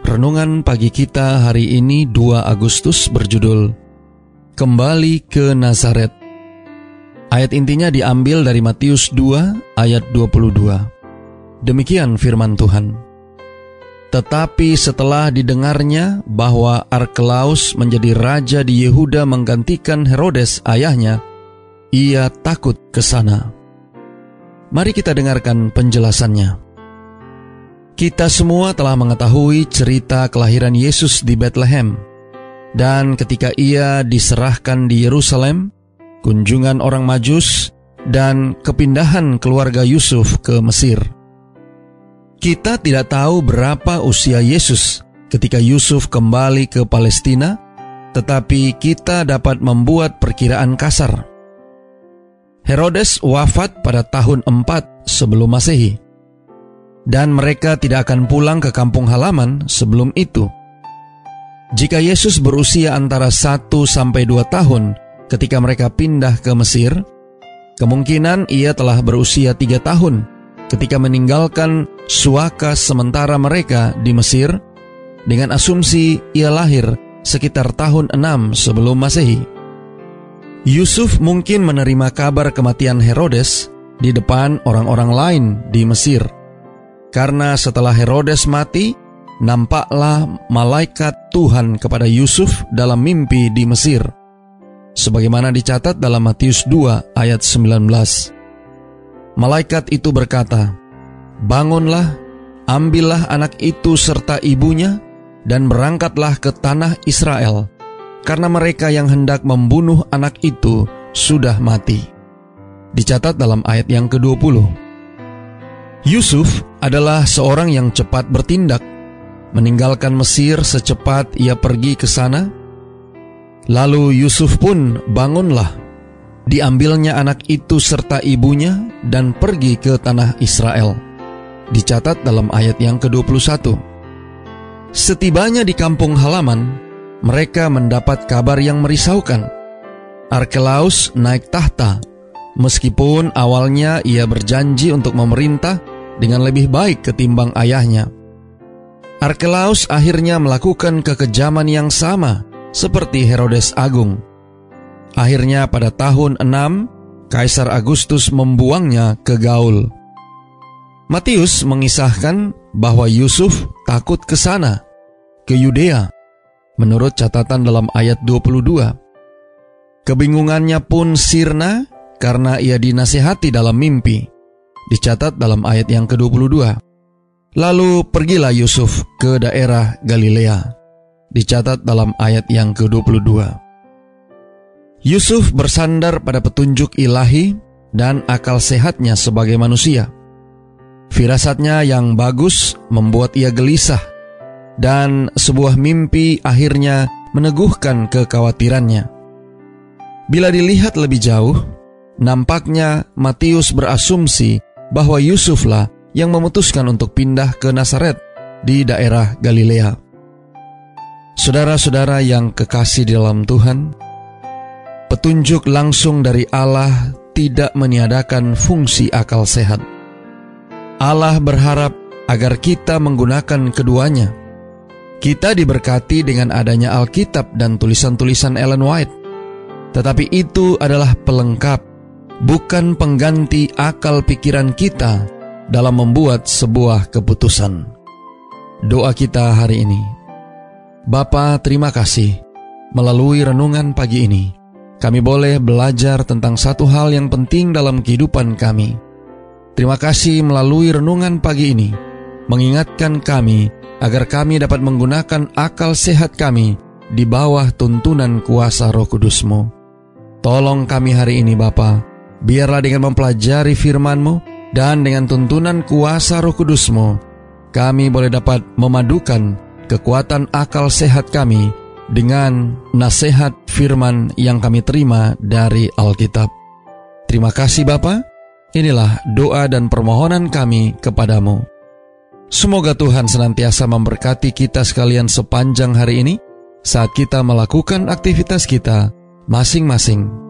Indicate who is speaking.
Speaker 1: Renungan pagi kita hari ini 2 Agustus berjudul Kembali ke Nazaret. Ayat intinya diambil dari Matius 2 ayat 22. Demikian firman Tuhan. Tetapi setelah didengarnya bahwa Arkelaus menjadi raja di Yehuda menggantikan Herodes ayahnya, ia takut ke sana. Mari kita dengarkan penjelasannya. Kita semua telah mengetahui cerita kelahiran Yesus di Bethlehem. Dan ketika ia diserahkan di Yerusalem, kunjungan orang Majus, dan kepindahan keluarga Yusuf ke Mesir. Kita tidak tahu berapa usia Yesus ketika Yusuf kembali ke Palestina, tetapi kita dapat membuat perkiraan kasar. Herodes wafat pada tahun 4 sebelum Masehi dan mereka tidak akan pulang ke kampung halaman sebelum itu. Jika Yesus berusia antara 1 sampai 2 tahun ketika mereka pindah ke Mesir, kemungkinan ia telah berusia 3 tahun ketika meninggalkan suaka sementara mereka di Mesir dengan asumsi ia lahir sekitar tahun 6 sebelum Masehi. Yusuf mungkin menerima kabar kematian Herodes di depan orang-orang lain di Mesir karena setelah Herodes mati, nampaklah malaikat Tuhan kepada Yusuf dalam mimpi di Mesir. Sebagaimana dicatat dalam Matius 2 ayat 19. Malaikat itu berkata, Bangunlah, ambillah anak itu serta ibunya, dan berangkatlah ke tanah Israel, karena mereka yang hendak membunuh anak itu sudah mati. Dicatat dalam ayat yang ke-20. Yusuf adalah seorang yang cepat bertindak, meninggalkan Mesir secepat ia pergi ke sana. Lalu Yusuf pun bangunlah, diambilnya anak itu serta ibunya dan pergi ke tanah Israel. Dicatat dalam ayat yang ke-21. Setibanya di kampung halaman, mereka mendapat kabar yang merisaukan. Arkelaus naik tahta Meskipun awalnya ia berjanji untuk memerintah dengan lebih baik ketimbang ayahnya. Arkelaus akhirnya melakukan kekejaman yang sama seperti Herodes Agung. Akhirnya pada tahun 6, Kaisar Agustus membuangnya ke Gaul. Matius mengisahkan bahwa Yusuf takut ke sana, ke Yudea, menurut catatan dalam ayat 22. Kebingungannya pun sirna karena ia dinasihati dalam mimpi. Dicatat dalam ayat yang ke-22. Lalu pergilah Yusuf ke daerah Galilea. Dicatat dalam ayat yang ke-22. Yusuf bersandar pada petunjuk ilahi dan akal sehatnya sebagai manusia. Firasatnya yang bagus membuat ia gelisah, dan sebuah mimpi akhirnya meneguhkan kekhawatirannya. Bila dilihat lebih jauh, Nampaknya Matius berasumsi bahwa Yusuflah yang memutuskan untuk pindah ke Nazaret di daerah Galilea. Saudara-saudara yang kekasih di dalam Tuhan, petunjuk langsung dari Allah tidak meniadakan fungsi akal sehat. Allah berharap agar kita menggunakan keduanya. Kita diberkati dengan adanya Alkitab dan tulisan-tulisan Ellen White, tetapi itu adalah pelengkap bukan pengganti akal pikiran kita dalam membuat sebuah keputusan. Doa kita hari ini. Bapa, terima kasih. Melalui renungan pagi ini, kami boleh belajar tentang satu hal yang penting dalam kehidupan kami. Terima kasih melalui renungan pagi ini, mengingatkan kami agar kami dapat menggunakan akal sehat kami di bawah tuntunan kuasa roh kudusmu. Tolong kami hari ini Bapak, Biarlah dengan mempelajari firman-Mu dan dengan tuntunan kuasa roh kudus-Mu, kami boleh dapat memadukan kekuatan akal sehat kami dengan nasihat firman yang kami terima dari Alkitab. Terima kasih Bapa. Inilah doa dan permohonan kami kepadamu. Semoga Tuhan senantiasa memberkati kita sekalian sepanjang hari ini saat kita melakukan aktivitas kita masing-masing.